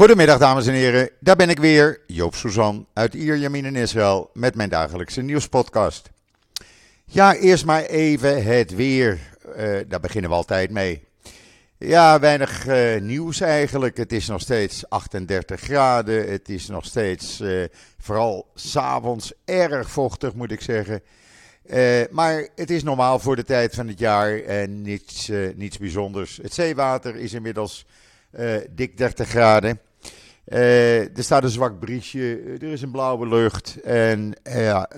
Goedemiddag dames en heren, daar ben ik weer, Joop Suzan uit Ierjamin in Israël met mijn dagelijkse nieuwspodcast. Ja, eerst maar even het weer, uh, daar beginnen we altijd mee. Ja, weinig uh, nieuws eigenlijk. Het is nog steeds 38 graden. Het is nog steeds, uh, vooral s'avonds, erg vochtig moet ik zeggen. maar het is normaal voor de tijd van het jaar en niets, niets bijzonders. Het zeewater is inmiddels dik 30 graden. Uh, er staat een zwak briesje, er is een blauwe lucht en uh, ja,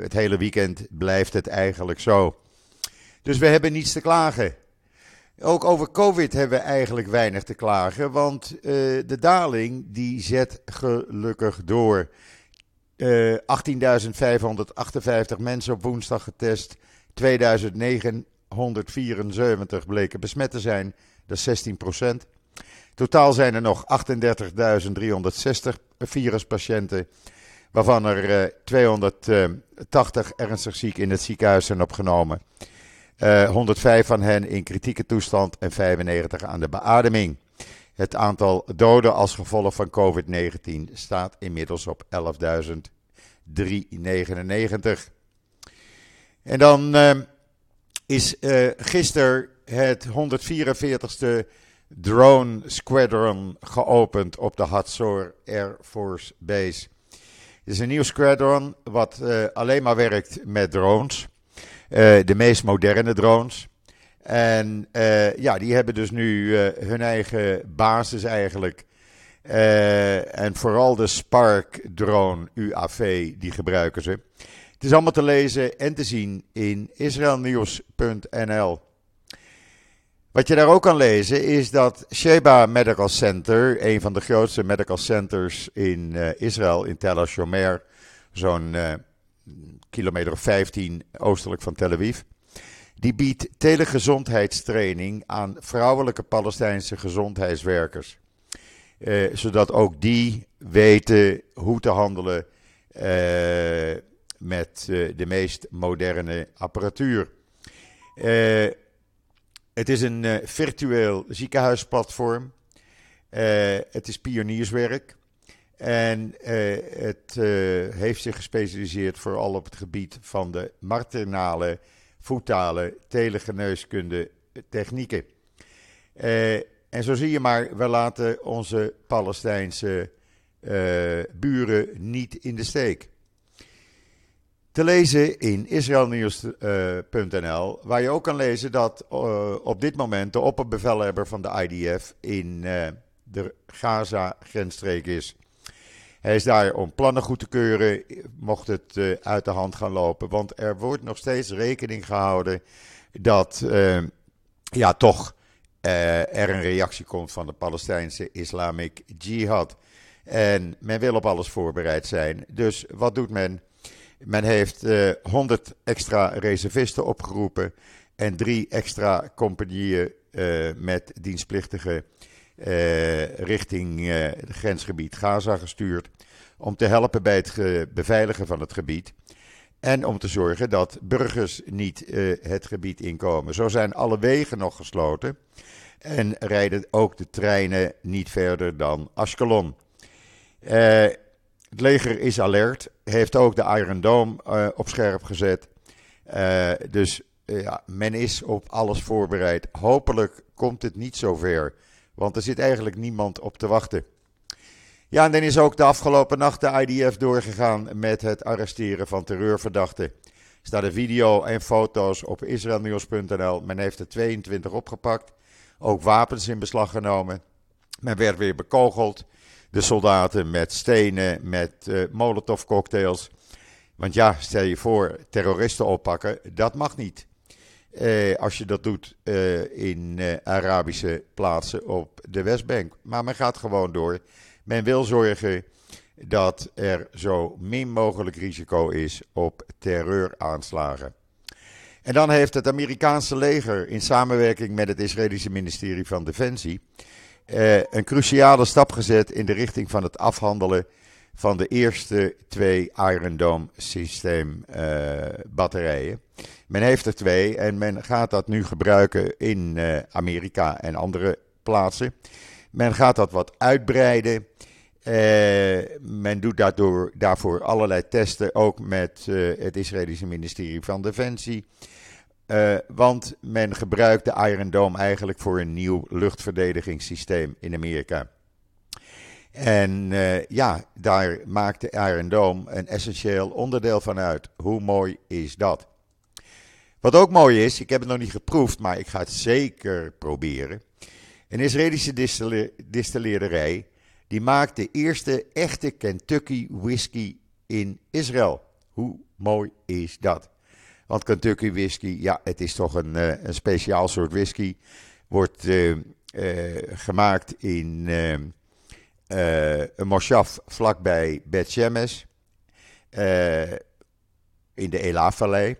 het hele weekend blijft het eigenlijk zo. Dus we hebben niets te klagen. Ook over COVID hebben we eigenlijk weinig te klagen, want de daling die zet gelukkig door. 18.558 mensen op woensdag getest, 2974 bleken besmet te zijn, dat is 16 procent. Totaal zijn er nog 38.360 viruspatiënten, waarvan er 280 eh, ernstig ziek in het ziekenhuis zijn opgenomen. 105 eh, van hen in kritieke toestand en 95 aan de beademing. Het aantal doden als gevolg van COVID-19 staat inmiddels op 11.399. En dan is uh, gisteren het 144ste Drone Squadron geopend op de Hatzor Air Force Base. Het is een nieuw squadron wat uh, alleen maar werkt met drones. Uh, de meest moderne drones. En uh, ja, die hebben dus nu hun eigen basis eigenlijk. en vooral de Spark drone UAV, die gebruiken ze. Het is allemaal te lezen en te zien in israelnieuws.nl. Wat je daar ook kan lezen is dat Sheba Medical Center, een van de grootste medical centers in uh, Israël, in Tel HaShomer, zo'n uh, kilometer of 15 oostelijk van Tel Aviv, die biedt telegezondheidstraining aan vrouwelijke Palestijnse gezondheidswerkers. Uh, zodat ook die weten hoe te handelen met de meest moderne apparatuur. Het is een uh, virtueel ziekenhuisplatform. Uh, het is pionierswerk. En uh, het heeft zich gespecialiseerd vooral op het gebied van de maternale, voetale, telegeneeskunde technieken. en zo zie je maar, we laten onze Palestijnse buren niet in de steek te lezen in israelnieuws.nl, waar je ook kan lezen dat uh, op dit moment de opperbevelhebber van de IDF in uh, de Gaza-grensstreek is. Hij is daar om plannen goed te keuren, mocht het uit de hand gaan lopen, want er wordt nog steeds rekening gehouden dat ja, toch er een reactie komt van de Palestijnse Islamic Jihad. En men wil op alles voorbereid zijn. Dus wat doet men? Men heeft uh, eh, 100 extra reservisten opgeroepen en drie extra compagnieën uh, met dienstplichtigen uh, richting het grensgebied Gaza gestuurd. Om te helpen bij het beveiligen van het gebied. En om te zorgen dat burgers niet het gebied inkomen. Zo zijn alle wegen nog gesloten. En rijden ook de treinen niet verder dan Ashkelon. Het leger is alert, heeft ook de Iron Dome uh, op scherp gezet. Uh, dus uh, ja, men is op alles voorbereid. Hopelijk komt het niet zover, want er zit eigenlijk niemand op te wachten. Ja, en dan is ook de afgelopen nacht de IDF doorgegaan met het arresteren van terreurverdachten. Er staat een video en foto's op israelnieuws.nl. Men heeft er 22 opgepakt, ook wapens in beslag genomen. Men werd weer bekogeld de soldaten met stenen, met uh, molotovcocktails. Want ja, stel je voor, terroristen oppakken, dat mag niet. Eh, als je dat doet uh, in Arabische plaatsen op de Westbank. Maar men gaat gewoon door. Men wil zorgen dat er zo min mogelijk risico is op terreuraanslagen. En dan heeft het Amerikaanse leger in samenwerking met het Israëlische ministerie van Defensie uh, een cruciale stap gezet in de richting van het afhandelen van de eerste twee Iron Dome systeem uh, batterijen. Men heeft er twee en men gaat dat nu gebruiken in uh, Amerika en andere plaatsen. men gaat dat wat uitbreiden. men doet daardoor, daarvoor allerlei testen, ook met het Israëlische ministerie van Defensie. Want men gebruikt de Iron Dome eigenlijk voor een nieuw luchtverdedigingssysteem in Amerika. En uh, ja, daar maakt de Iron Dome een essentieel onderdeel van uit. Hoe mooi is dat? Wat ook mooi is, ik heb het nog niet geproefd, maar ik ga het zeker proberen. Een Israëlische distilleerderij die maakt de eerste echte Kentucky whisky in Israël. Hoe mooi is dat? Want Kentucky whisky, ja, het is toch een, uh, een speciaal soort whisky. Wordt uh, gemaakt in een moshav vlakbij Bet Shemesh. In de Ela-vallei.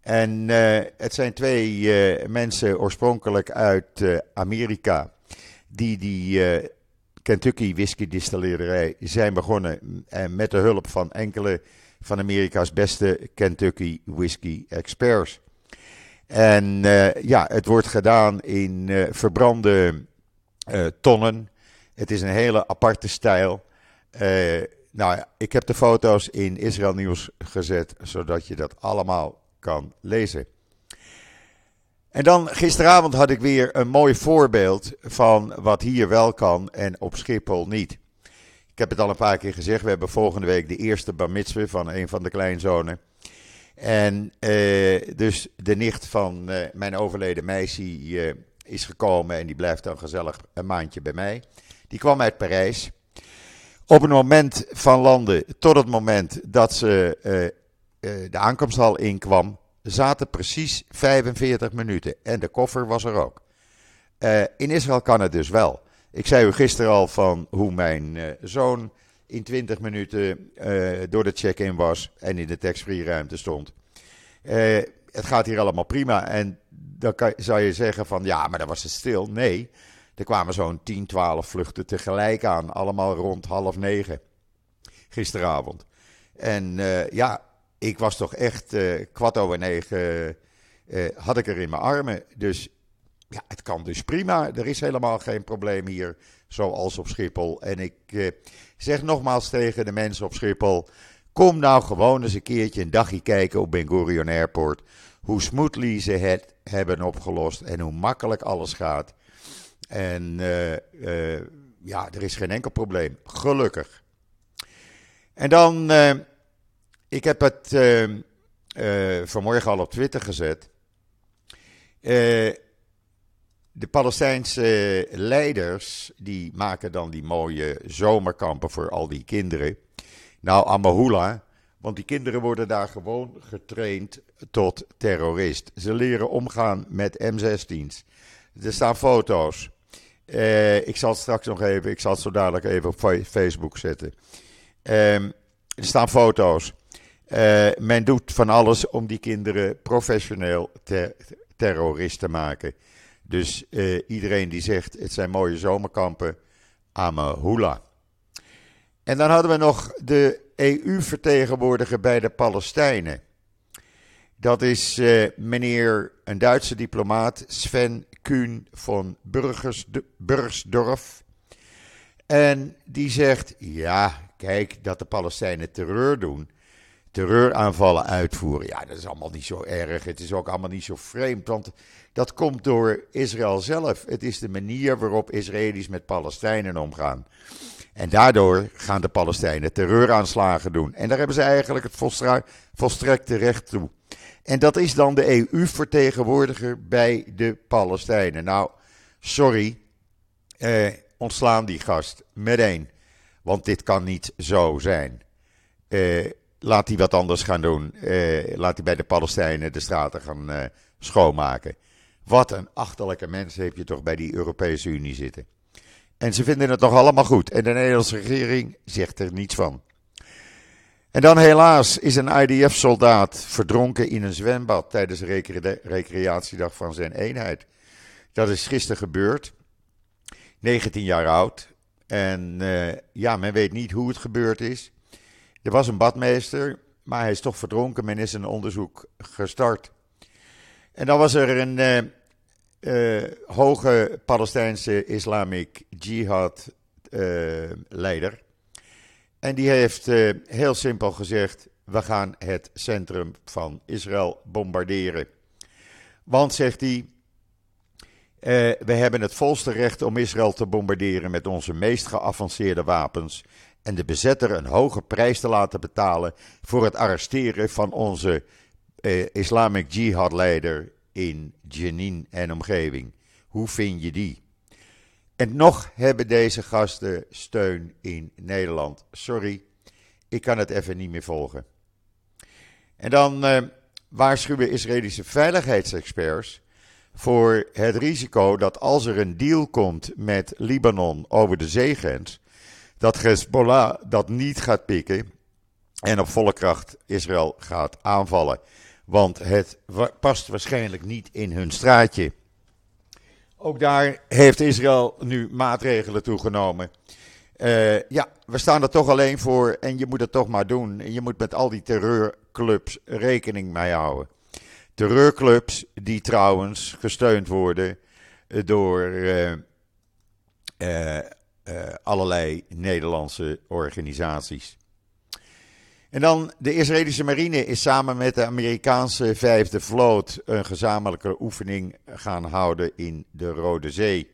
En het zijn twee mensen oorspronkelijk uit Amerika. die die Kentucky whisky distillerij zijn begonnen. En met de hulp van enkele van Amerika's beste Kentucky whisky experts. En ja, het wordt gedaan in verbrande tonnen. Het is een hele aparte stijl. Uh, nou, ik heb de foto's in Israël Nieuws gezet, zodat je dat allemaal kan lezen. En dan gisteravond had ik weer een mooi voorbeeld van wat hier wel kan en op Schiphol niet. Ik heb het al een paar keer gezegd, we hebben volgende week de eerste bar van een van de kleinzonen. En uh, dus de nicht van uh, mijn overleden meisje is gekomen en die blijft dan gezellig een maandje bij mij. Die kwam uit Parijs. Op het moment van landen tot het moment dat ze de aankomsthal inkwam, zaten precies 45 minuten. En de koffer was er ook. In Israël kan het dus wel. Ik zei u gisteren al van hoe mijn zoon in 20 minuten door de check-in was en in de tax-free ruimte stond. het gaat hier allemaal prima. En dan kan, zou je zeggen van ja, maar dan was het stil. Nee, er kwamen zo'n 10, 12 vluchten tegelijk aan. Allemaal rond half negen gisteravond. En ja, ik was toch echt kwart over negen. Had ik er in mijn armen. Dus ja, het kan dus prima. Er is helemaal geen probleem hier, zoals op Schiphol. En ik zeg nogmaals tegen de mensen op Schiphol: kom nou gewoon eens een keertje een dagje kijken op Ben Gurion Airport. Hoe smoothly ze het hebben opgelost en hoe makkelijk alles gaat. En uh, uh, ja, er is geen enkel probleem. Gelukkig. En dan, uh, ik heb het vanmorgen al op Twitter gezet. De Palestijnse leiders, die maken dan die mooie zomerkampen voor al die kinderen. Nou, Amahula, want die kinderen worden daar gewoon getraind tot terrorist. Ze leren omgaan met M16's. Er staan foto's. Uh, ik zal het straks nog even, ik zal het zo dadelijk even op Facebook zetten. Um, er staan foto's. Uh, men doet van alles om die kinderen professioneel ter terrorist te maken. Dus uh, iedereen die zegt het zijn mooie zomerkampen, Amahula. En dan hadden we nog de EU-vertegenwoordiger bij de Palestijnen. Dat is meneer, een Duitse diplomaat, Sven Kuhn van Burgsdorf. En die zegt: Ja, kijk, dat de Palestijnen terreur doen, terreuraanvallen uitvoeren. Ja, dat is allemaal niet zo erg. Het is ook allemaal niet zo vreemd, want dat komt door Israël zelf. Het is de manier waarop Israëli's met Palestijnen omgaan. En daardoor gaan de Palestijnen terreuraanslagen doen. En daar hebben ze eigenlijk het volstrekte recht toe. En dat is dan de EU-vertegenwoordiger bij de Palestijnen. Nou, sorry, eh, ontslaan die gast meteen. Want dit kan niet zo zijn. Eh, laat hij wat anders gaan doen. Eh, laat hij bij de Palestijnen de straten gaan eh, schoonmaken. Wat een achterlijke mensen heb je toch bij die Europese Unie zitten. En ze vinden het toch allemaal goed. En de Nederlandse regering zegt er niets van. En dan helaas is een IDF-soldaat verdronken in een zwembad tijdens de recreatiedag van zijn eenheid. Dat is gisteren gebeurd. 19 jaar oud. En uh, ja, men weet niet hoe het gebeurd is. Er was een badmeester, maar hij is toch verdronken. Men is een onderzoek gestart. En dan was er een, uh, hoge Palestijnse Islamic Jihad leider. En die heeft heel simpel gezegd: we gaan het centrum van Israël bombarderen. Want, zegt hij, we hebben het volste recht om Israël te bombarderen met onze meest geavanceerde wapens en de bezetter een hoge prijs te laten betalen voor het arresteren van onze eh, Islamic Jihad-leider in Jenin en omgeving. Hoe vind je die? En nog hebben deze gasten steun in Nederland. Sorry, ik kan het even niet meer volgen. En dan eh, waarschuwen Israëlische veiligheidsexperts voor het risico dat als er een deal komt met Libanon over de zeegrens, dat Hezbollah dat niet gaat pikken en op volle kracht Israël gaat aanvallen. Want het past waarschijnlijk niet in hun straatje. Ook daar heeft Israël nu maatregelen toegenomen. Uh, ja, we staan er toch alleen voor en je moet het toch maar doen. En je moet met al die terreurclubs rekening mee houden. Terreurclubs die trouwens gesteund worden door uh, uh, uh, allerlei Nederlandse organisaties. En dan de Israëlische marine is samen met de Amerikaanse vijfde vloot een gezamenlijke oefening gaan houden in de Rode Zee.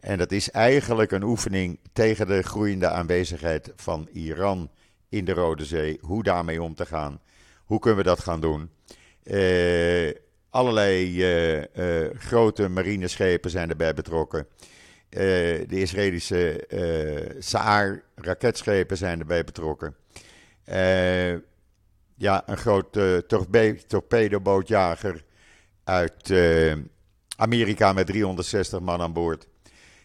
En dat is eigenlijk een oefening tegen de groeiende aanwezigheid van Iran in de Rode Zee. Hoe daarmee om te gaan. Hoe kunnen we dat gaan doen? Uh, allerlei uh, grote marineschepen zijn erbij betrokken. Eh, de Israëlische uh, Saar raketschepen zijn erbij betrokken. Uh, ja, een grote torpedobootjager uit Amerika met 360 man aan boord.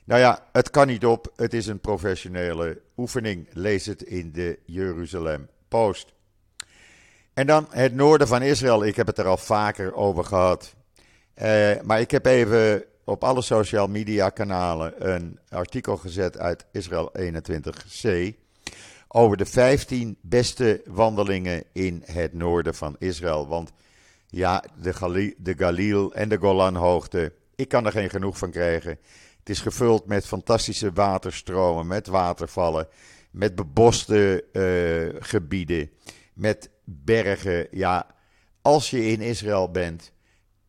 Nou ja, het kan niet op. Het is een professionele oefening. Lees het in de Jeruzalem Post. En dan het noorden van Israël. Ik heb het er al vaker over gehad. maar ik heb even op alle social media kanalen een artikel gezet uit Israël 21c over de 15 beste wandelingen in het noorden van Israël. Want ja, de, Galil, de Galil en de Golanhoogte, ik kan er geen genoeg van krijgen. Het is gevuld met fantastische waterstromen, met watervallen, met beboste uh, gebieden, met bergen. Ja, als je in Israël bent,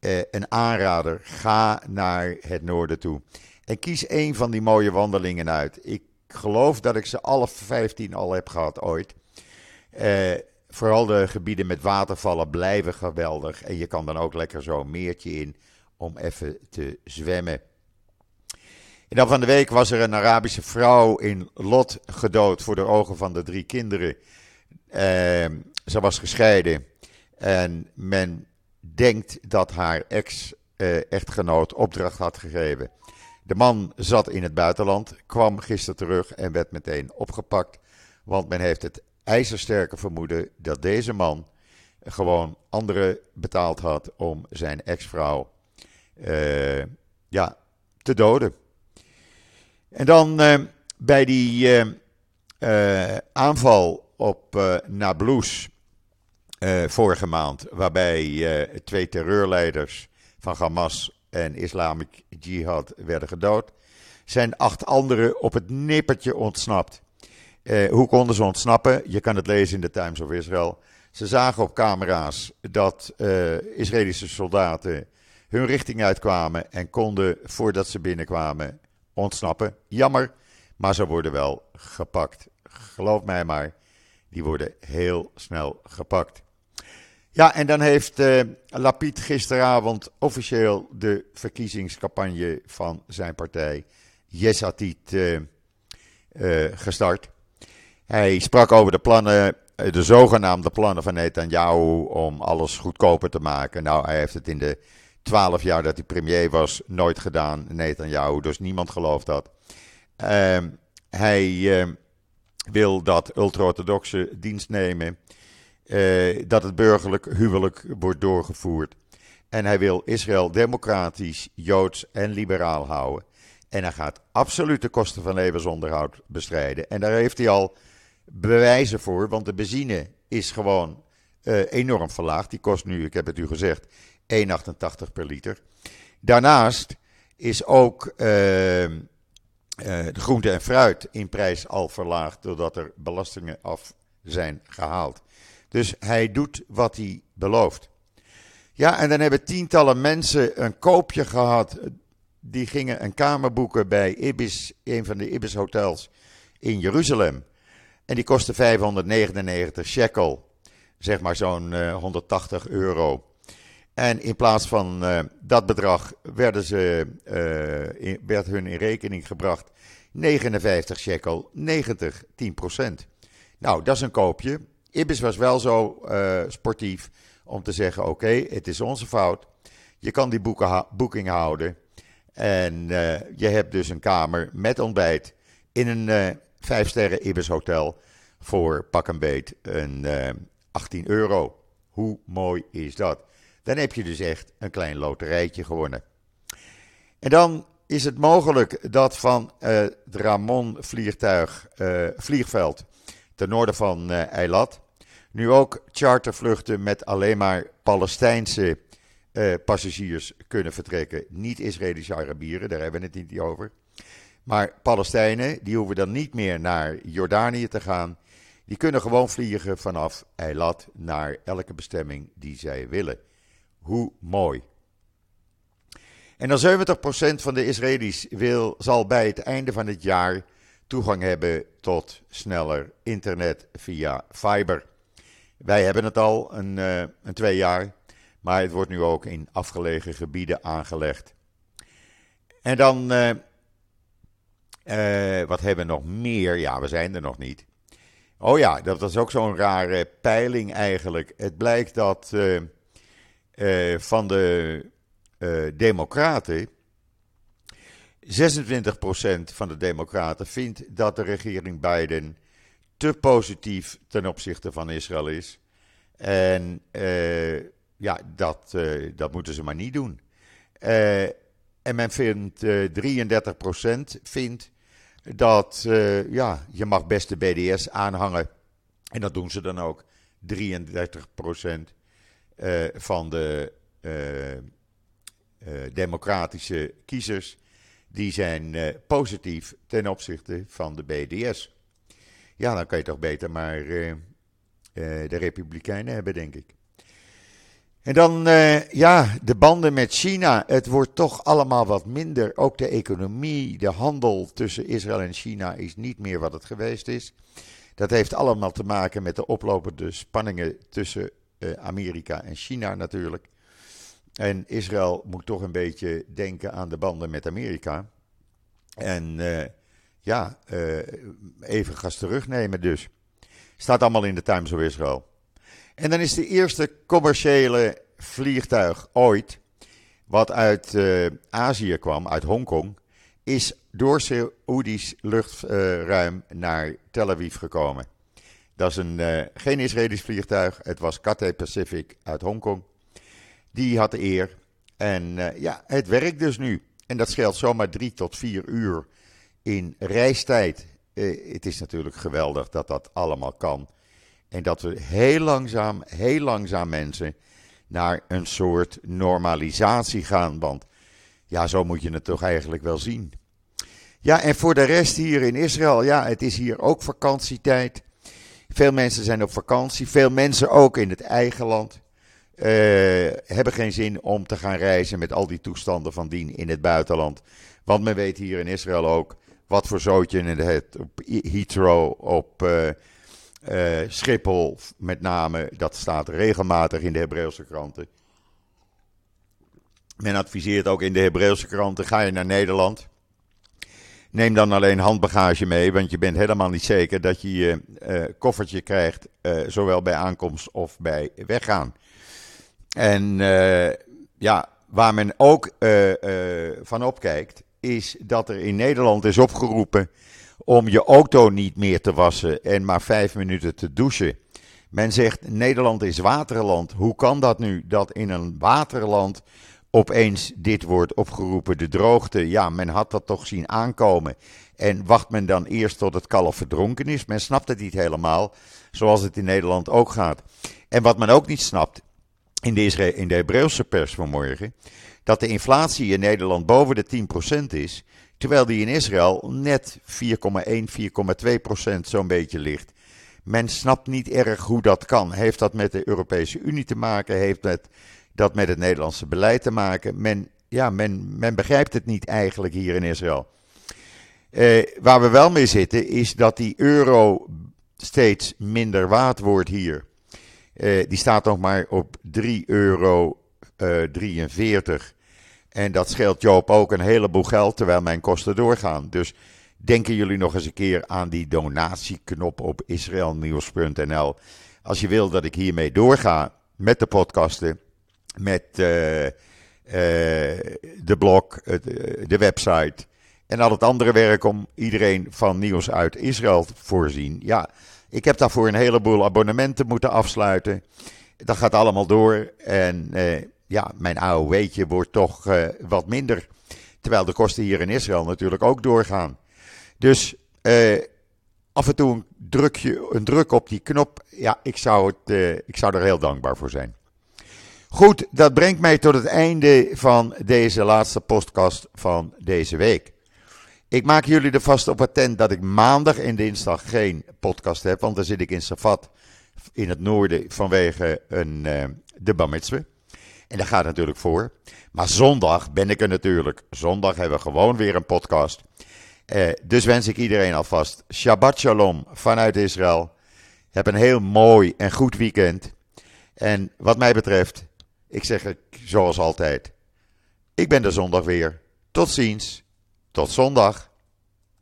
eh, een aanrader. Ga naar het noorden toe. En kies één van die mooie wandelingen uit. Ik geloof dat ik ze alle 15 al heb gehad ooit. Eh, vooral de gebieden met watervallen blijven geweldig. En je kan dan ook lekker zo'n meertje in om even te zwemmen. En dan van de week was er een Arabische vrouw in Lot gedood voor de ogen van de drie kinderen. Uh, ze was gescheiden en men denkt dat haar ex-echtgenoot opdracht had gegeven. De man zat in het buitenland, kwam gisteren terug en werd meteen opgepakt. Want men heeft het ijzersterke vermoeden dat deze man gewoon anderen betaald had om zijn ex-vrouw uh, ja, te doden. En dan uh, bij die aanval op Nablus vorige maand, waarbij uh, twee terreurleiders van Hamas en Islamic Jihad werden gedood, zijn acht anderen op het nippertje ontsnapt. Uh, hoe konden ze ontsnappen? Je kan het lezen in de Times of Israel. Ze zagen op camera's dat Israëlische soldaten hun richting uitkwamen en konden, voordat ze binnenkwamen, ontsnappen. Jammer, maar ze worden wel gepakt. Geloof mij maar, die worden heel snel gepakt. Ja, en dan heeft uh, Lapid gisteravond officieel de verkiezingscampagne van zijn partij Yesatit uh, uh, gestart. Hij sprak over de plannen, de zogenaamde plannen van Netanyahu om alles goedkoper te maken. Nou, hij heeft het in de twaalf jaar dat hij premier was nooit gedaan, Netanyahu, dus niemand gelooft dat. Ehm, hij wil dat ultra-orthodoxe dienst nemen eh, dat het burgerlijk huwelijk wordt doorgevoerd. En hij wil Israël democratisch, joods en liberaal houden. En hij gaat absoluut de kosten van levensonderhoud bestrijden. En daar heeft hij al bewijzen voor, want de benzine is gewoon uh, enorm verlaagd. Die kost nu, ik heb het u gezegd, 1,88 per liter. Daarnaast is ook ehm, de groente en fruit in prijs al verlaagd doordat er belastingen af zijn gehaald. Dus hij doet wat hij belooft. Ja, en dan hebben tientallen mensen een koopje gehad. Die gingen een kamer boeken bij Ibis, een van de Ibis hotels in Jeruzalem. En die kostte 599 shekel, zeg maar zo'n 180 eh, euro. En in plaats van uh, dat bedrag werden ze, uh, in, werd hun in rekening gebracht 59 shekel, 90, 10 procent. Nou, dat is een koopje. Ibis was wel zo uh, sportief om te zeggen: oké, het is onze fout. Je kan die boeking houden. En uh, je hebt dus een kamer met ontbijt in een uh, vijf sterren Ibis hotel voor pak een beet een 18 euro. Hoe mooi is dat? Dan heb je dus echt een klein loterijtje gewonnen. En dan is het mogelijk dat van het Ramon vliegtuig, vliegveld ten noorden van Eilat nu ook chartervluchten met alleen maar Palestijnse uh, passagiers kunnen vertrekken. Niet Israëlische Arabieren, daar hebben we het niet over. Maar Palestijnen, die hoeven dan niet meer naar Jordanië te gaan. Die kunnen gewoon vliegen vanaf Eilat naar elke bestemming die zij willen. Hoe mooi. En dan 70% van de Israëli's wil, zal bij het einde van het jaar toegang hebben tot sneller internet via fiber. Wij hebben het al een, uh, een twee jaar, maar het wordt nu ook in afgelegen gebieden aangelegd. En dan, uh, uh, wat hebben we nog meer? Ja, we zijn er nog niet. Oh ja, dat was ook zo'n rare peiling eigenlijk. Het blijkt dat van de Democraten. 26% van de Democraten vindt dat de regering Biden te positief ten opzichte van Israël is. En uh, ja, dat, uh, dat moeten ze maar niet doen. Uh, en men vindt, 33% vindt dat ja, je mag best de BDS aanhangen. En dat doen ze dan ook. 33% van de democratische kiezers, die zijn positief ten opzichte van de BDS. Ja, dan kan je toch beter maar uh, uh, de Republikeinen hebben, denk ik. En dan, uh, ja, de banden met China. Het wordt toch allemaal wat minder. Ook de economie, de handel tussen Israël en China is niet meer wat het geweest is. Dat heeft allemaal te maken met de oplopende spanningen tussen Amerika en China natuurlijk. En Israël moet toch een beetje denken aan de banden met Amerika. En ja, uh, even gas terugnemen dus. Staat allemaal in de Times of Israel. En dan is de eerste commerciële vliegtuig ooit, wat uit uh, Azië kwam, uit Hongkong, is door Saoedisch luchtruim naar Tel Aviv gekomen. Dat is een, geen Israëlisch vliegtuig, het was Cathay Pacific uit Hongkong. Die had de eer. En ja, het werkt dus nu. En dat scheelt zomaar drie tot vier uur in reistijd. Uh, het is natuurlijk geweldig dat dat allemaal kan. En dat we heel langzaam, heel langzaam mensen naar een soort normalisatie gaan. Want ja, zo moet je het toch eigenlijk wel zien. Ja, en voor de rest hier in Israël, ja, het is hier ook vakantietijd. Veel mensen zijn op vakantie, veel mensen ook in het eigen land. Uh, hebben geen zin om te gaan reizen met al die toestanden van dien in het buitenland. Want men weet hier in Israël ook wat voor zootje in het op Heathrow, op uh, uh, Schiphol met name. Dat staat regelmatig in de Hebreeuwse kranten. Men adviseert ook in de Hebreeuwse kranten: ga je naar Nederland. Neem dan alleen handbagage mee, want je bent helemaal niet zeker dat je je uh, koffertje krijgt, zowel bij aankomst of bij weggaan. En ja, waar men ook van opkijkt, is dat er in Nederland is opgeroepen om je auto niet meer te wassen en maar vijf minuten te douchen. Men zegt Nederland is waterland. Hoe kan dat nu dat in een waterland opeens dit wordt opgeroepen, de droogte? Ja, men had dat toch zien aankomen. En wacht men dan eerst tot het kalf verdronken is? Men snapt het niet helemaal, zoals het in Nederland ook gaat. En wat men ook niet snapt in de, in de Hebreeuwse pers vanmorgen, dat de inflatie in Nederland boven de 10% is, terwijl die in Israël net 4,1, 4,2% zo'n beetje ligt. Men snapt niet erg hoe dat kan. Heeft dat met de Europese Unie te maken? Heeft het, dat met het Nederlandse beleid te maken? Men, ja, men, men begrijpt het niet eigenlijk hier in Israël. Eh, waar we wel mee zitten is dat die euro steeds minder waard wordt hier. Eh, die staat nog maar op 3,43 euro. Eh, 43. En dat scheelt Joop ook een heleboel geld terwijl mijn kosten doorgaan. Dus denken jullie nog eens een keer aan die donatieknop op israelnieuws.nl. Als je wil dat ik hiermee doorga met de podcasten, met uh, uh, de blog, de website en al het andere werk om iedereen van nieuws uit Israël te voorzien. Ja, ik heb daarvoor een heleboel abonnementen moeten afsluiten. Dat gaat allemaal door. En ja, mijn AOW'tje wordt toch uh, wat minder. Terwijl de kosten hier in Israël natuurlijk ook doorgaan. Dus uh, af en toe een, drukje, een druk op die knop. Ja, ik zou, het, ik zou er heel dankbaar voor zijn. Goed, dat brengt mij tot het einde van deze laatste podcast van deze week. Ik maak jullie er vast op attent dat ik maandag en dinsdag geen podcast heb, want dan zit ik in Safat in het noorden vanwege een, de Bamitzwe. En dat gaat natuurlijk voor. Maar zondag ben ik er natuurlijk. Zondag hebben we gewoon weer een podcast. Uh, dus wens ik iedereen alvast Shabbat Shalom vanuit Israël. Heb een heel mooi en goed weekend. En wat mij betreft, ik zeg het zoals altijd. Ik ben er zondag weer. Tot ziens. Tot zondag.